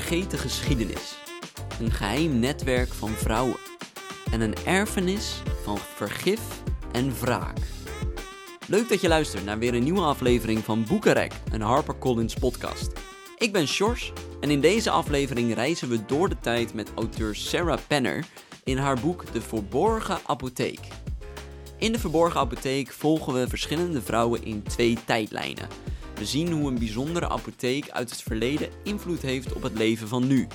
vergeten geschiedenis. Een geheim netwerk van vrouwen. En een erfenis van vergif en wraak. Leuk dat je luistert naar weer een nieuwe aflevering van Boekenrek, een HarperCollins podcast. Ik ben Sjors en in deze aflevering reizen we door de tijd met auteur Sarah Penner in haar boek De Verborgen Apotheek. In De Verborgen Apotheek volgen we verschillende vrouwen in twee tijdlijnen. We zien hoe een bijzondere apotheek uit het verleden invloed heeft op het leven van nu.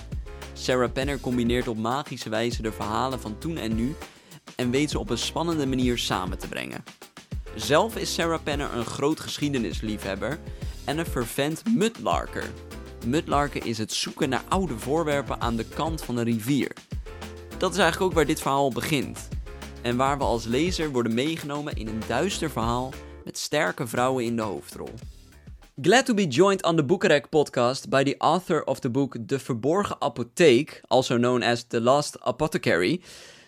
Sarah Penner combineert op magische wijze de verhalen van toen en nu en weet ze op een spannende manier samen te brengen. Zelf is Sarah Penner een groot geschiedenisliefhebber en een fervent mutlarker. Mutlarken is het zoeken naar oude voorwerpen aan de kant van een rivier. Dat is eigenlijk ook waar dit verhaal begint. En waar we als lezer worden meegenomen in een duister verhaal met sterke vrouwen in de hoofdrol. Glad to be joined on the Boekenrek podcast by the author of the book The Verborgen Apotheek, also known as The Last Apothecary,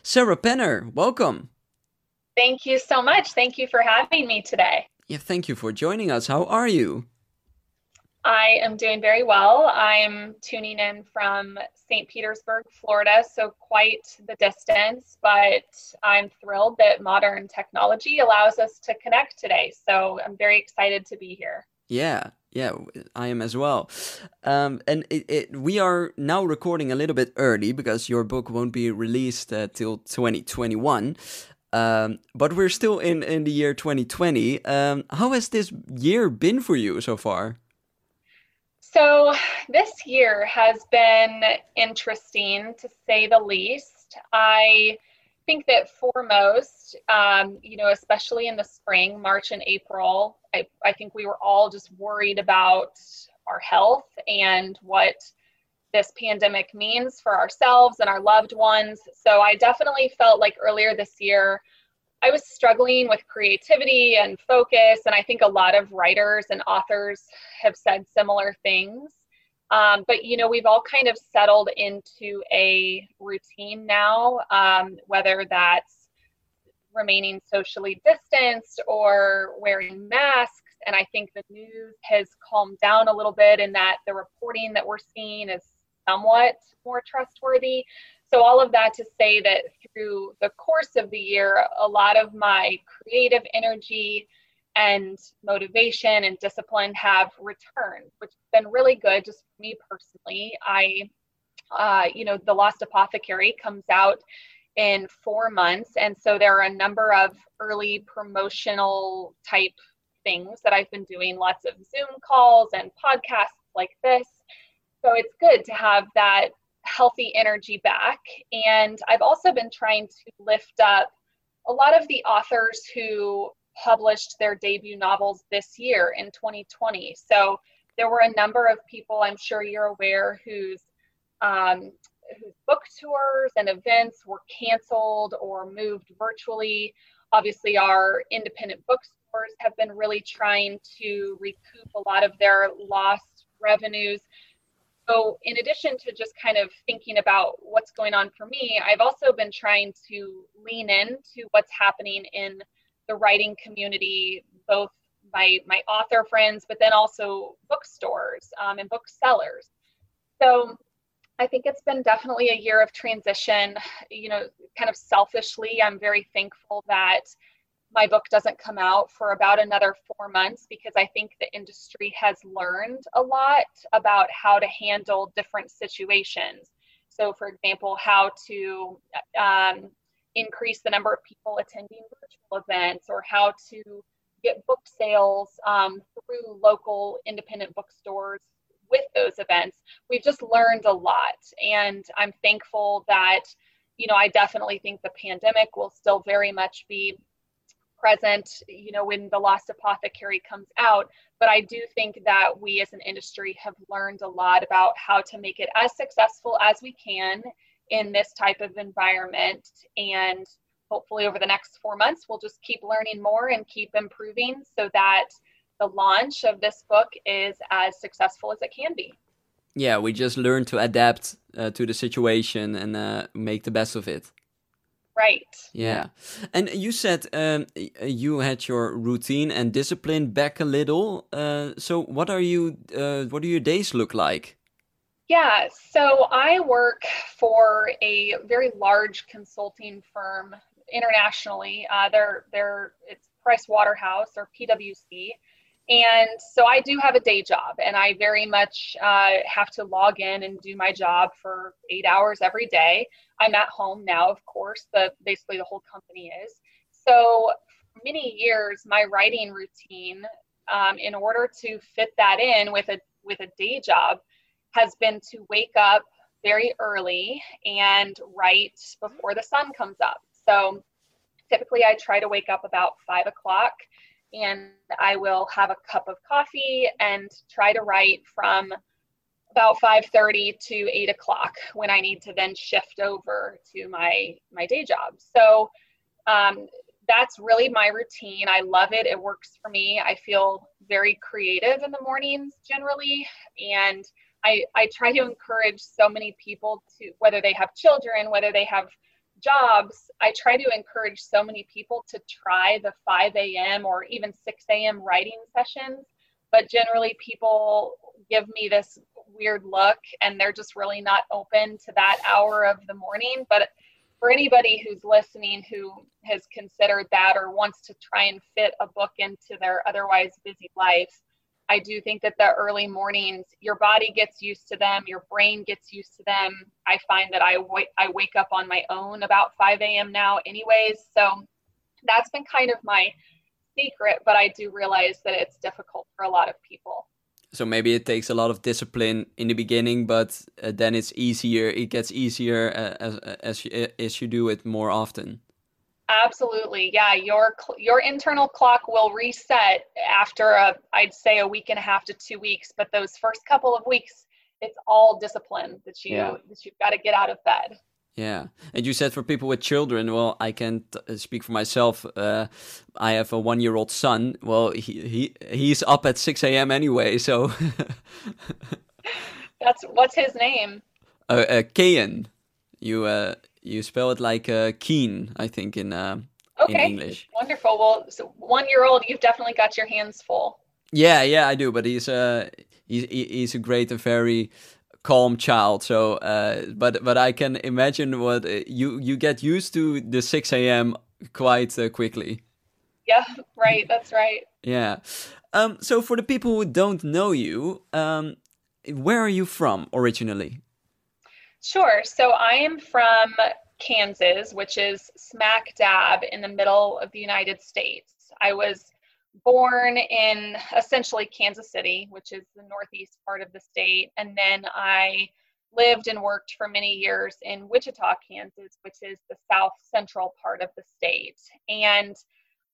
Sarah Penner. Welcome. Thank you so much. Thank you for having me today. Yeah, thank you for joining us. How are you? I am doing very well. I'm tuning in from St. Petersburg, Florida, so quite the distance, but I'm thrilled that modern technology allows us to connect today. So I'm very excited to be here. Yeah, yeah, I am as well. Um, and it, it, we are now recording a little bit early because your book won't be released uh, till 2021. Um, but we're still in, in the year 2020. Um, how has this year been for you so far? So, this year has been interesting to say the least. I think that foremost, um, you know, especially in the spring, March and April, I, I think we were all just worried about our health and what this pandemic means for ourselves and our loved ones. So I definitely felt like earlier this year, I was struggling with creativity and focus. And I think a lot of writers and authors have said similar things. Um, but you know, we've all kind of settled into a routine now, um, whether that's remaining socially distanced or wearing masks. And I think the news has calmed down a little bit in that the reporting that we're seeing is somewhat more trustworthy. So, all of that to say that through the course of the year, a lot of my creative energy and motivation and discipline have returned, which has been really good just me personally. I, uh, you know, The Lost Apothecary comes out in four months. And so there are a number of early promotional type things that I've been doing, lots of Zoom calls and podcasts like this. So it's good to have that healthy energy back. And I've also been trying to lift up a lot of the authors who published their debut novels this year in 2020. So there were a number of people, I'm sure you're aware, whose um, whose book tours and events were canceled or moved virtually. Obviously, our independent bookstores have been really trying to recoup a lot of their lost revenues. So, in addition to just kind of thinking about what's going on for me, I've also been trying to lean into what's happening in the writing community, both my my author friends, but then also bookstores um, and booksellers. So I think it's been definitely a year of transition. You know, kind of selfishly, I'm very thankful that my book doesn't come out for about another four months because I think the industry has learned a lot about how to handle different situations. So, for example, how to um, increase the number of people attending virtual events or how to get book sales um, through local independent bookstores with those events. We've just learned a lot. And I'm thankful that, you know, I definitely think the pandemic will still very much be present, you know, when The Lost Apothecary comes out. But I do think that we as an industry have learned a lot about how to make it as successful as we can in this type of environment. And hopefully, over the next four months, we'll just keep learning more and keep improving so that the launch of this book is as successful as it can be. Yeah, we just learn to adapt uh, to the situation and uh, make the best of it. Right. Yeah. And you said um, you had your routine and discipline back a little. Uh, so what are you? Uh, what do your days look like? Yeah, so I work for a very large consulting firm internationally. Uh, they're they're it's Price Waterhouse or PwC, and so I do have a day job, and I very much uh, have to log in and do my job for eight hours every day. I'm at home now, of course. The basically the whole company is. So many years, my writing routine, um, in order to fit that in with a with a day job has been to wake up very early and write before the sun comes up. So typically I try to wake up about five o'clock and I will have a cup of coffee and try to write from about 5.30 to 8 o'clock when I need to then shift over to my, my day job. So um, that's really my routine. I love it. It works for me. I feel very creative in the mornings generally. And I, I try to encourage so many people to, whether they have children, whether they have jobs, I try to encourage so many people to try the 5 a.m. or even 6 a.m. writing sessions. But generally, people give me this weird look and they're just really not open to that hour of the morning. But for anybody who's listening who has considered that or wants to try and fit a book into their otherwise busy life, I do think that the early mornings, your body gets used to them, your brain gets used to them. I find that I, w- I wake up on my own about 5 a.m. now, anyways. So that's been kind of my secret, but I do realize that it's difficult for a lot of people. So maybe it takes a lot of discipline in the beginning, but uh, then it's easier. It gets easier uh, as as you, as you do it more often. Absolutely. Yeah, your your internal clock will reset after a I'd say a week and a half to 2 weeks, but those first couple of weeks it's all discipline that you yeah. that you've got to get out of bed. Yeah, and you said for people with children. Well, I can uh, speak for myself. Uh, I have a one-year-old son. Well, he he he's up at six a.m. anyway. So that's what's his name? Uh, uh Kayan. You uh you spell it like uh, keen, I think, in uh, okay. in English. Wonderful. Well, so one year old, you've definitely got your hands full. Yeah, yeah, I do. But he's uh he's he's a great and very calm child. So, uh, but but I can imagine what uh, you you get used to the six a.m. quite uh, quickly. Yeah, right. That's right. yeah. Um. So for the people who don't know you, um, where are you from originally? Sure. So I am from Kansas, which is smack dab in the middle of the United States. I was born in essentially Kansas City, which is the northeast part of the state, and then I lived and worked for many years in Wichita, Kansas, which is the south central part of the state. And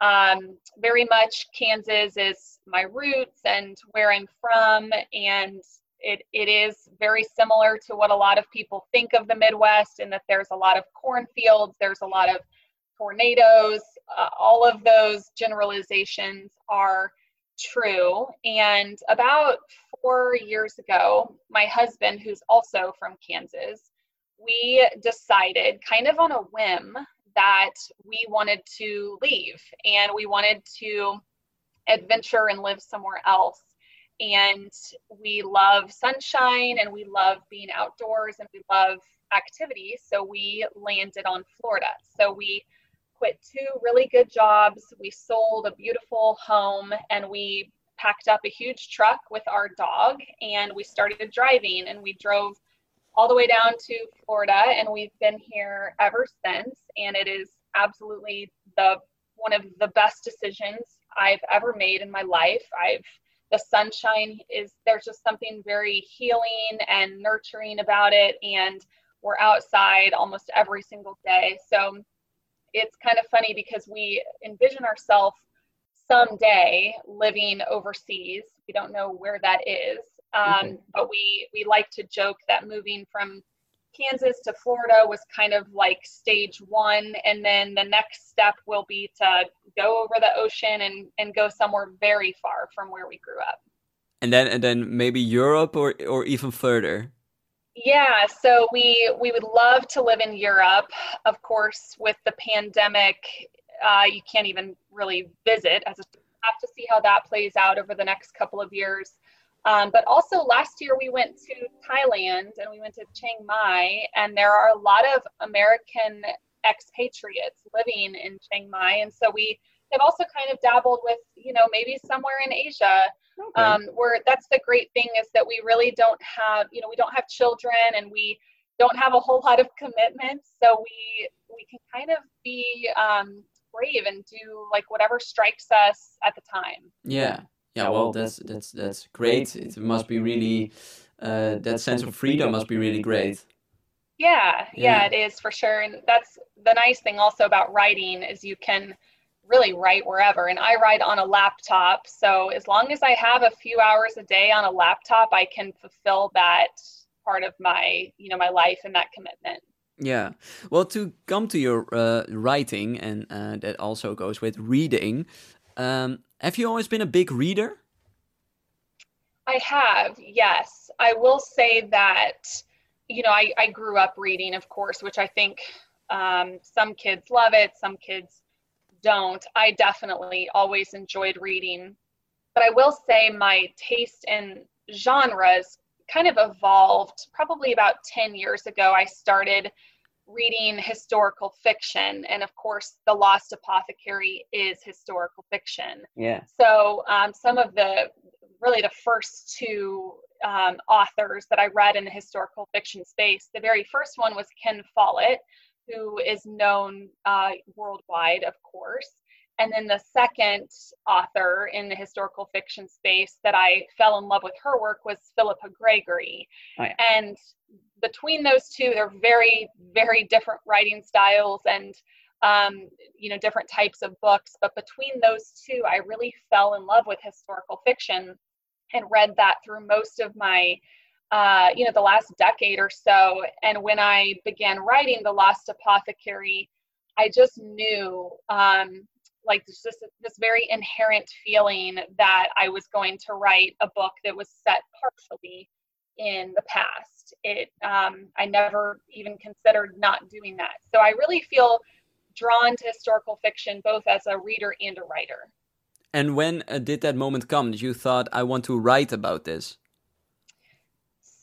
um, very much Kansas is my roots and where I'm from, and it, it is very similar to what a lot of people think of the Midwest in that there's a lot of cornfields, there's a lot of tornadoes, uh, all of those generalizations are true. And about four years ago, my husband, who's also from Kansas, we decided kind of on a whim that we wanted to leave and we wanted to adventure and live somewhere else and we love sunshine and we love being outdoors and we love activities. So we landed on Florida. So we quit two really good jobs. We sold a beautiful home and we packed up a huge truck with our dog and we started driving and we drove all the way down to Florida and we've been here ever since and it is absolutely the one of the best decisions I've ever made in my life. I've the sunshine is there's just something very healing and nurturing about it and we're outside almost every single day. So it's kind of funny because we envision ourselves someday living overseas. We don't know where that is. Um, but we we like to joke that moving from Kansas to Florida was kind of like stage one. And then the next step will be to go over the ocean and, and go somewhere very far from where we grew up. And then and then maybe Europe or, or even further. Yeah, so we we would love to live in Europe. Of course, with the pandemic, uh, you can't even really visit as a have to see how that plays out over the next couple of years. Um, but also last year we went to Thailand and we went to Chiang Mai, and there are a lot of American expatriates living in Chiang Mai, and so we have also kind of dabbled with, you know, maybe somewhere in Asia. Okay. Um, where that's the great thing is that we really don't have, you know, we don't have children and we don't have a whole lot of commitments, so we we can kind of be um, brave and do like whatever strikes us at the time. Yeah. Yeah, well, that's that's that's great. It must be really uh, that sense of freedom must be really great. Yeah, yeah, yeah, it is for sure. And that's the nice thing also about writing is you can really write wherever. And I write on a laptop, so as long as I have a few hours a day on a laptop, I can fulfill that part of my you know my life and that commitment. Yeah. Well, to come to your uh, writing, and uh, that also goes with reading. Um, have you always been a big reader? I have, yes. I will say that, you know, I, I grew up reading, of course, which I think um, some kids love it, some kids don't. I definitely always enjoyed reading. But I will say my taste in genres kind of evolved probably about 10 years ago. I started reading historical fiction and of course the lost apothecary is historical fiction. Yeah. So um, some of the really the first two um, authors that i read in the historical fiction space the very first one was ken follett who is known uh, worldwide of course and then the second author in the historical fiction space that I fell in love with her work was Philippa Gregory. Oh, yeah. And between those two, they're very, very different writing styles and um, you know different types of books. But between those two, I really fell in love with historical fiction and read that through most of my uh, you know the last decade or so. And when I began writing The Lost Apothecary, I just knew um, like this this very inherent feeling that I was going to write a book that was set partially in the past. It um, I never even considered not doing that. So I really feel drawn to historical fiction both as a reader and a writer. And when uh, did that moment come that you thought I want to write about this?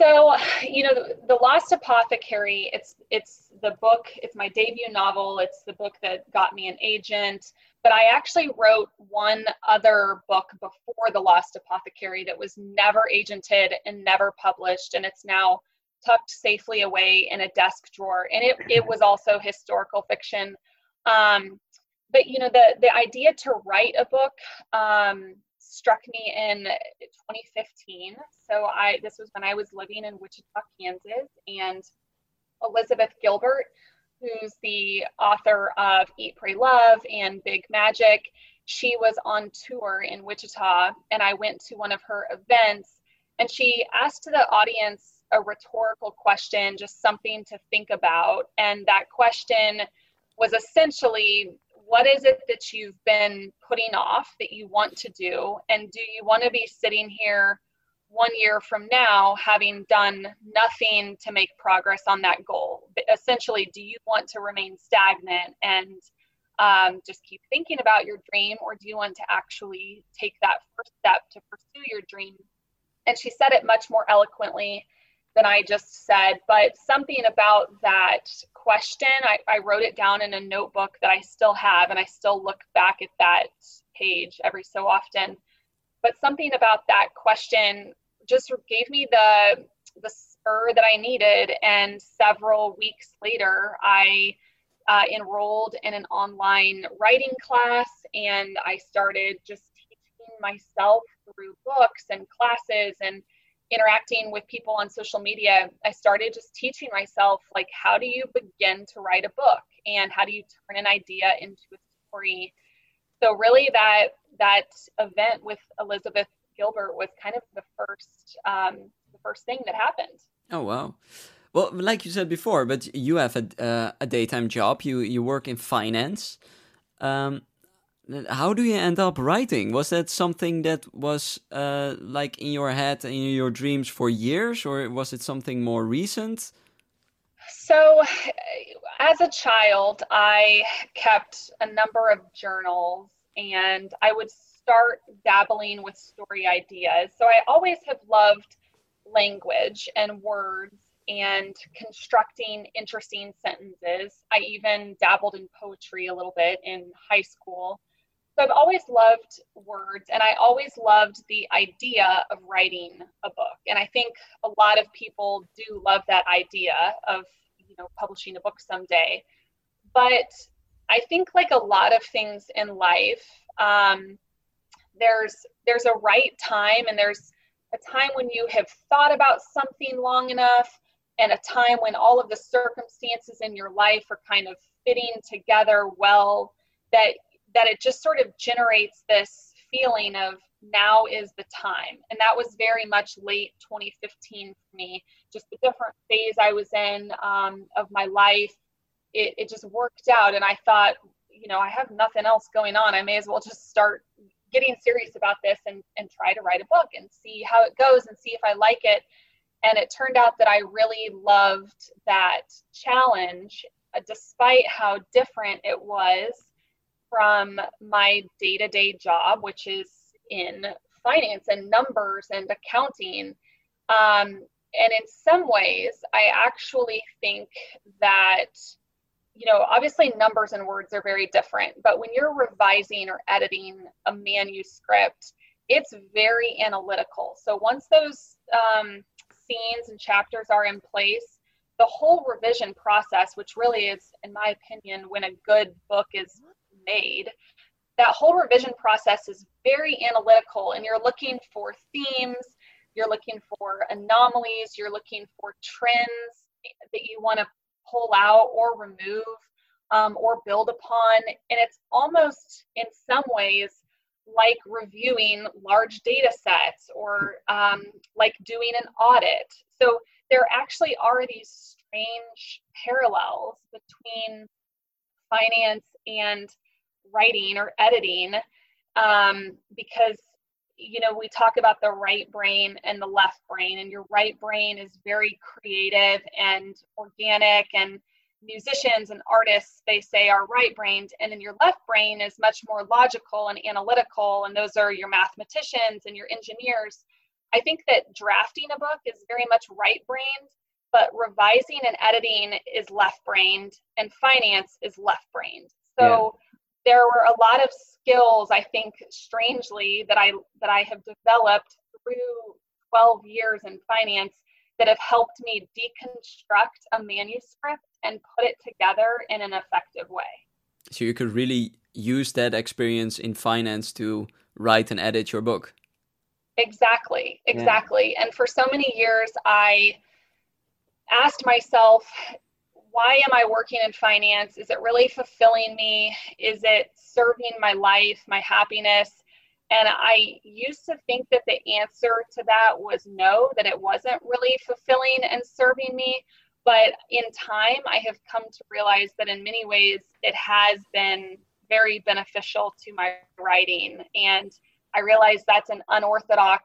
So, you know, the, the, Lost Apothecary, it's it's the book, it's my debut novel, it's the book that got me an agent. But I actually wrote one other book before The Lost Apothecary that was never agented and never published, and it's now tucked safely away in a desk drawer. And it, it was also historical fiction. Um, but you know, the the idea to write a book um, struck me in 2015. So I this was when I was living in Wichita, Kansas, and Elizabeth Gilbert, who's the author of Eat, Pray, Love and Big Magic, she was on tour in Wichita, and I went to one of her events, and she asked the audience a rhetorical question, just something to think about, and that question was essentially what is it that you've been putting off that you want to do? And do you want to be sitting here one year from now having done nothing to make progress on that goal? Essentially, do you want to remain stagnant and um, just keep thinking about your dream, or do you want to actually take that first step to pursue your dream? And she said it much more eloquently than I just said, but something about that question, I, I wrote it down in a notebook that I still have, and I still look back at that page every so often. But something about that question just gave me the the spur that I needed. And several weeks later, I uh, enrolled in an online writing class, and I started just teaching myself through books and classes and interacting with people on social media, I started just teaching myself like how do you begin to write a book and how do you turn an idea into a story. So really that that event with Elizabeth Gilbert was kind of the first um, the first thing that happened. Oh wow. Well, like you said before, but you have a, uh, a daytime job. You you work in finance. Um, how do you end up writing? Was that something that was uh, like in your head and in your dreams for years, or was it something more recent? So, as a child, I kept a number of journals, and I would start dabbling with story ideas. So I always have loved language and words and constructing interesting sentences. I even dabbled in poetry a little bit in high school. So I've always loved words and I always loved the idea of writing a book. And I think a lot of people do love that idea of, you know, publishing a book someday. But I think like a lot of things in life, um, there's there's a right time and there's a time when you have thought about something long enough and a time when all of the circumstances in your life are kind of fitting together well that that it just sort of generates this feeling of now is the time. And that was very much late 2015 for me. Just the different phase i was in um, of my life it, it just worked out. And i thought you know i have nothing else going on. I may as well just start getting serious about this and, and try to write a book and see how it goes and see if i like it. And it turned out that I really loved that challenge, uh, despite how different it was from my day to day job, which is in finance and numbers and accounting. Um, and in some ways, I actually think that, you know, obviously numbers and words are very different, but when you're revising or editing a manuscript, it's very analytical. So once those um, scenes and chapters are in place, the whole revision process, which really is, in my opinion, when a good book is made, that whole revision process is very analytical and you're looking for themes, you're looking for anomalies, you're looking for trends that you want to pull out or remove um, or build upon. And it's almost in some ways like reviewing large data sets or um, like doing an audit. So there actually are these strange parallels between finance and writing or editing um, because you know we talk about the right brain and the left brain and your right brain is very creative and organic and musicians and artists they say are right brained and then your left brain is much more logical and analytical and those are your mathematicians and your engineers i think that drafting a book is very much right brained but revising and editing is left brained and finance is left brained so yeah. There were a lot of skills i think strangely that i that i have developed through 12 years in finance that have helped me deconstruct a manuscript and put it together in an effective way. So you could really use that experience in finance to write and edit your book. Exactly, exactly. Yeah. And for so many years, I asked myself, why am I working in finance? Is it really fulfilling me? Is it serving my life, my happiness? And I used to think that the answer to that was no, that it wasn't really fulfilling and serving me. But in time, I have come to realize that in many ways it has been very beneficial to my writing. And I realize that's an unorthodox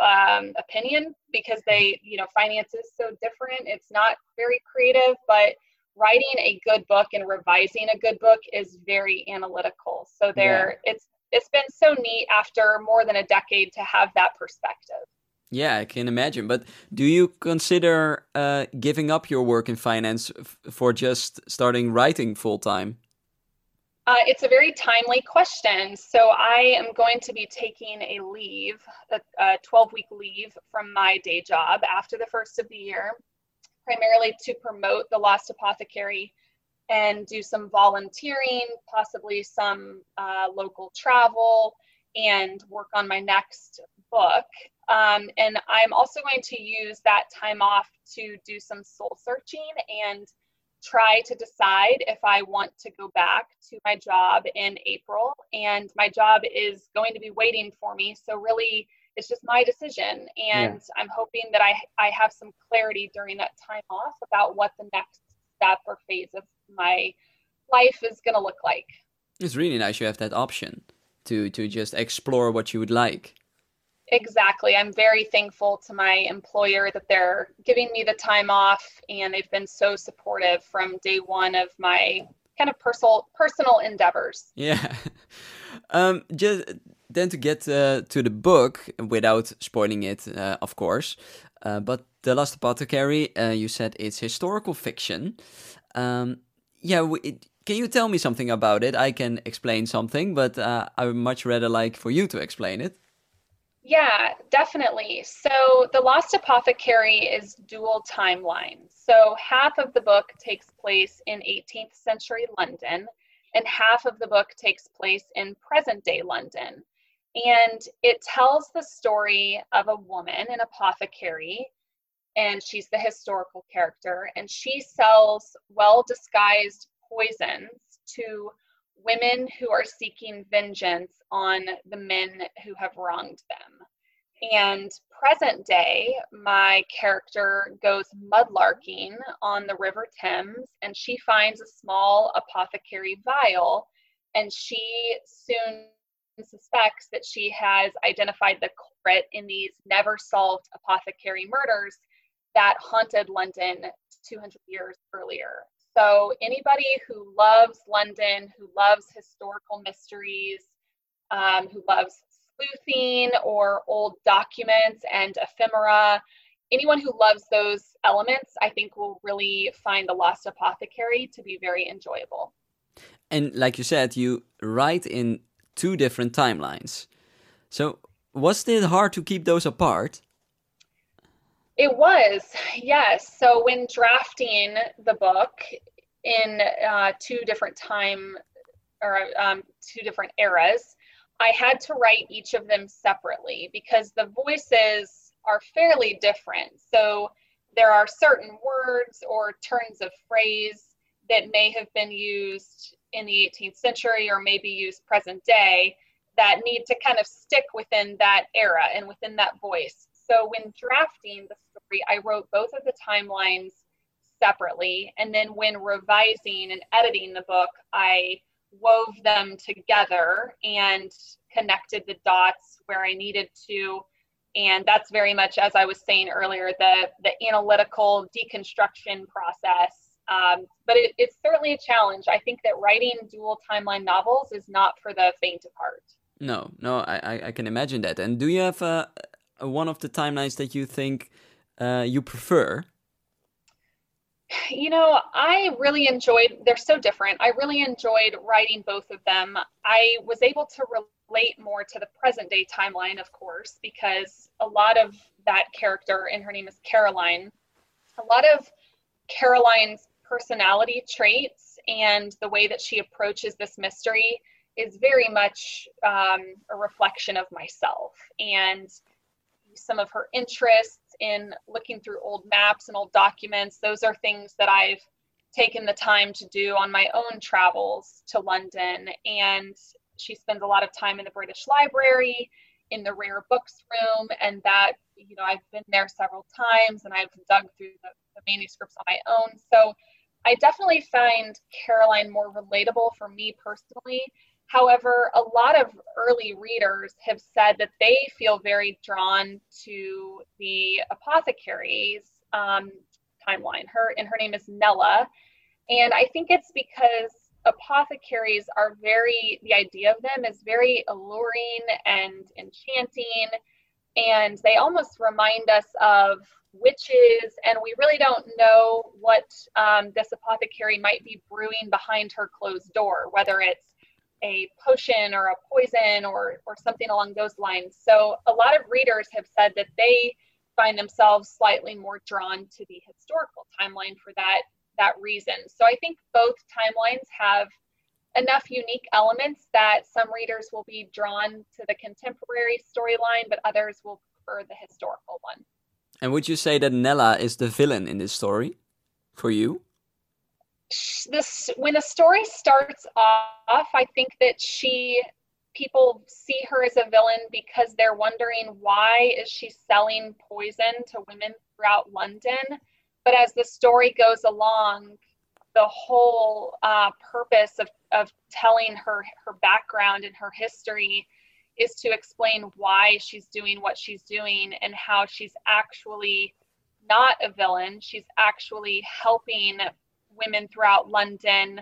um, opinion because they, you know, finance is so different. It's not very creative, but writing a good book and revising a good book is very analytical. So there, yeah. it's it's been so neat after more than a decade to have that perspective. Yeah, I can imagine. But do you consider uh, giving up your work in finance for just starting writing full time? Uh, it's a very timely question. So I am going to be taking a leave, a 12 week leave from my day job after the first of the year, primarily to promote the Lost Apothecary and do some volunteering, possibly some uh, local travel, and work on my next book. Um, and I'm also going to use that time off to do some soul searching and try to decide if I want to go back to my job in April. And my job is going to be waiting for me. So, really, it's just my decision. And yeah. I'm hoping that I, I have some clarity during that time off about what the next step or phase of my life is going to look like. It's really nice you have that option to to just explore what you would like. Exactly. I'm very thankful to my employer that they're giving me the time off and they've been so supportive from day one of my kind of personal personal endeavors. Yeah. Um just then to get uh, to the book without spoiling it, uh, of course. Uh, but The Last Apothecary, uh, you said it's historical fiction. Um, yeah, it, can you tell me something about it? I can explain something, but uh, I would much rather like for you to explain it. Yeah, definitely. So The Lost Apothecary is dual timeline. So half of the book takes place in 18th century London, and half of the book takes place in present day London. And it tells the story of a woman, an apothecary, and she's the historical character, and she sells well disguised poisons to women who are seeking vengeance on the men who have wronged them. And present day, my character goes mudlarking on the River Thames and she finds a small apothecary vial and she soon suspects that she has identified the culprit in these never solved apothecary murders that haunted London 200 years earlier. So, anybody who loves London, who loves historical mysteries, um, who loves sleuthing or old documents and ephemera, anyone who loves those elements, I think will really find The Lost Apothecary to be very enjoyable. And like you said, you write in two different timelines. So, was it hard to keep those apart? It was, yes. So when drafting the book in uh, two different time or um, two different eras, I had to write each of them separately because the voices are fairly different. So there are certain words or turns of phrase that may have been used in the 18th century or maybe used present day that need to kind of stick within that era and within that voice. So when drafting the story, I wrote both of the timelines separately. And then when revising and editing the book, I wove them together and connected the dots where I needed to. And that's very much, as I was saying earlier, the, the analytical deconstruction process. Um, but it, it's certainly a challenge. I think that writing dual timeline novels is not for the faint of heart. No, no, I, I can imagine that. And do you have a, a one of the timelines that you think uh, you prefer? You know, I really enjoyed, they're so different. I really enjoyed writing both of them. I was able to relate more to the present day timeline, of course, because a lot of that character, and her name is Caroline, a lot of Caroline's personality traits and the way that she approaches this mystery is very much um, a reflection of myself. And some of her interests in looking through old maps and old documents. Those are things that I've taken the time to do on my own travels to London. And she spends a lot of time in the British Library, in the rare books room, and that, you know, I've been there several times and I've dug through the, the manuscripts on my own. So I definitely find Caroline more relatable for me personally However, a lot of early readers have said that they feel very drawn to the apothecary's um, timeline. Her and her name is Nella, and I think it's because apothecaries are very the idea of them is very alluring and enchanting, and they almost remind us of witches, and we really don't know what um, this apothecary might be brewing behind her closed door, whether it's a potion or a poison or or something along those lines. So a lot of readers have said that they find themselves slightly more drawn to the historical timeline for that that reason. So I think both timelines have enough unique elements that some readers will be drawn to the contemporary storyline, but others will prefer the historical one. And would you say that Nella is the villain in this story for you? This when the story starts off i think that she people see her as a villain because they're wondering why is she selling poison to women throughout london. But as the story goes along the whole uh, purpose of, of telling her her background and her history is to explain why she's doing what she's doing and how she's actually not a villain. She's actually helping women throughout London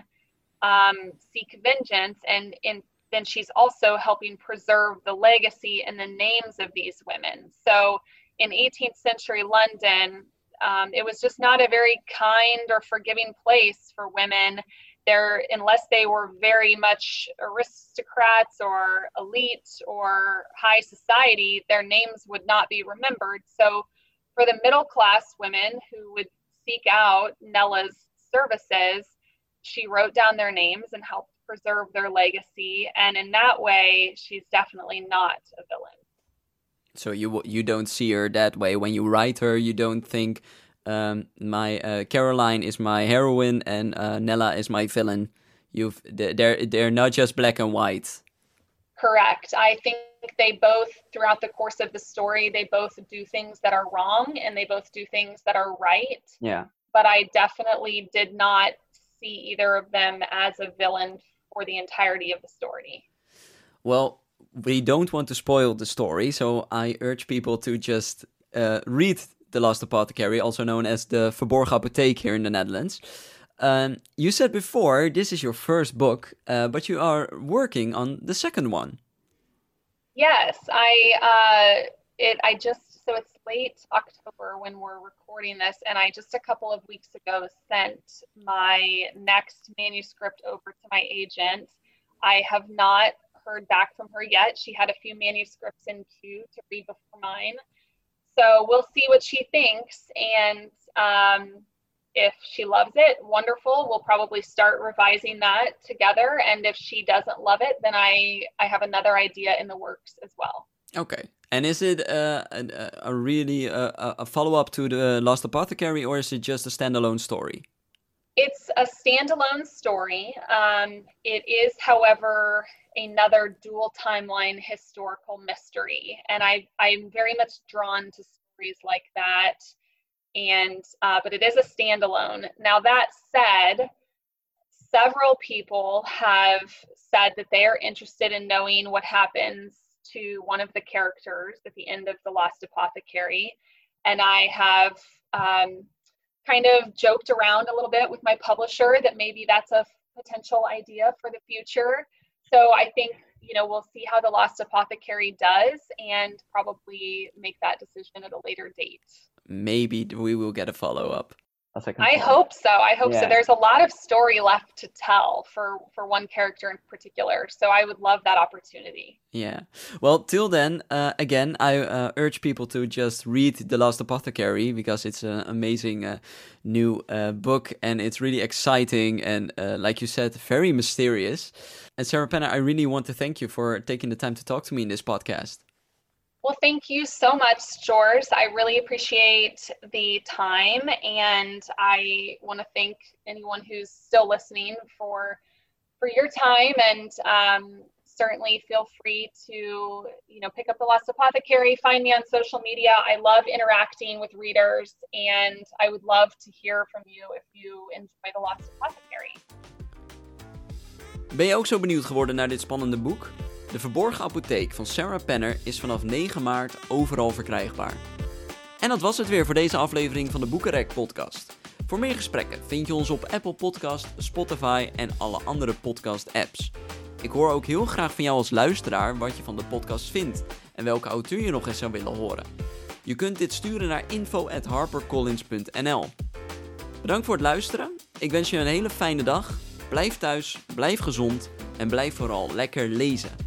um, seek vengeance. And in then she's also helping preserve the legacy and the names of these women. So in 18th century London, um, it was just not a very kind or forgiving place for women. There, unless they were very much aristocrats or elite or high society, their names would not be remembered. So, for the middle class women who would seek out Nella's services, she wrote down their names and helped preserve their legacy. And in that way, she's definitely not a villain. So you you don't see her that way when you write her. You don't think um, my uh, Caroline is my heroine and uh, Nella is my villain. You've they're they're not just black and white. Correct. I think they both throughout the course of the story they both do things that are wrong and they both do things that are right. Yeah. But I definitely did not see either of them as a villain for the entirety of the story. Well, we don't want to spoil the story, so I urge people to just uh, read The Last Apothecary, also known as the Verborgen Apotheek here in the Netherlands. Um, you said before this is your first book, uh, but you are working on the second one. Yes, I uh, it I just so it's late October when we're recording this, and I just a couple of weeks ago sent my next manuscript over to my agent. I have not heard back from her yet. She had a few manuscripts in queue to read before mine. So we'll see what she thinks. And um, if she loves it, wonderful. We'll probably start revising that together. And if she doesn't love it, then I, I have another idea in the works as well. Okay. And is it uh, a, a, really uh, a, a follow up to the Lost Apothecary, or is it just a standalone story? It's a standalone story. Um, it is, however, another dual timeline historical mystery. And I, I'm very much drawn to stories like that. And, uh, but it is a standalone. Now, that said, several people have said that they are interested in knowing what happens to one of the characters at the end of The Lost Apothecary. And I have um, kind of joked around a little bit with my publisher that maybe that's a potential idea for the future. So I think, you know, we'll see how the Lost Apothecary does and probably make that decision at a later date. Maybe we will get a follow up. I hope so. I hope yeah. so. There's a lot of story left to tell for for one character in particular. So I would love that opportunity. Yeah. Well, till then, uh, again, I uh, urge people to just read The Last Apothecary because it's an amazing uh, new uh, book and it's really exciting and, uh, like you said, very mysterious. And Sarah Penner, I really want to thank you for taking the time to talk to me in this podcast. Well, thank you so much, George. I really appreciate the time, and I want to thank anyone who's still listening for for your time. And um, certainly feel free to you know pick up the Lost Apothecary. Find me on social media. I love interacting with readers, and I would love to hear from you if you enjoy the Lost Apothecary. Ben je ook zo benieuwd geworden naar dit spannende boek? De Verborgen Apotheek van Sarah Penner is vanaf 9 maart overal verkrijgbaar. En dat was het weer voor deze aflevering van de Boekenrek podcast. Voor meer gesprekken vind je ons op Apple Podcast, Spotify en alle andere podcast apps. Ik hoor ook heel graag van jou als luisteraar wat je van de podcast vindt en welke auteur je nog eens zou willen horen. Je kunt dit sturen naar info@harpercollins.nl. Bedankt voor het luisteren. Ik wens je een hele fijne dag. Blijf thuis, blijf gezond en blijf vooral lekker lezen.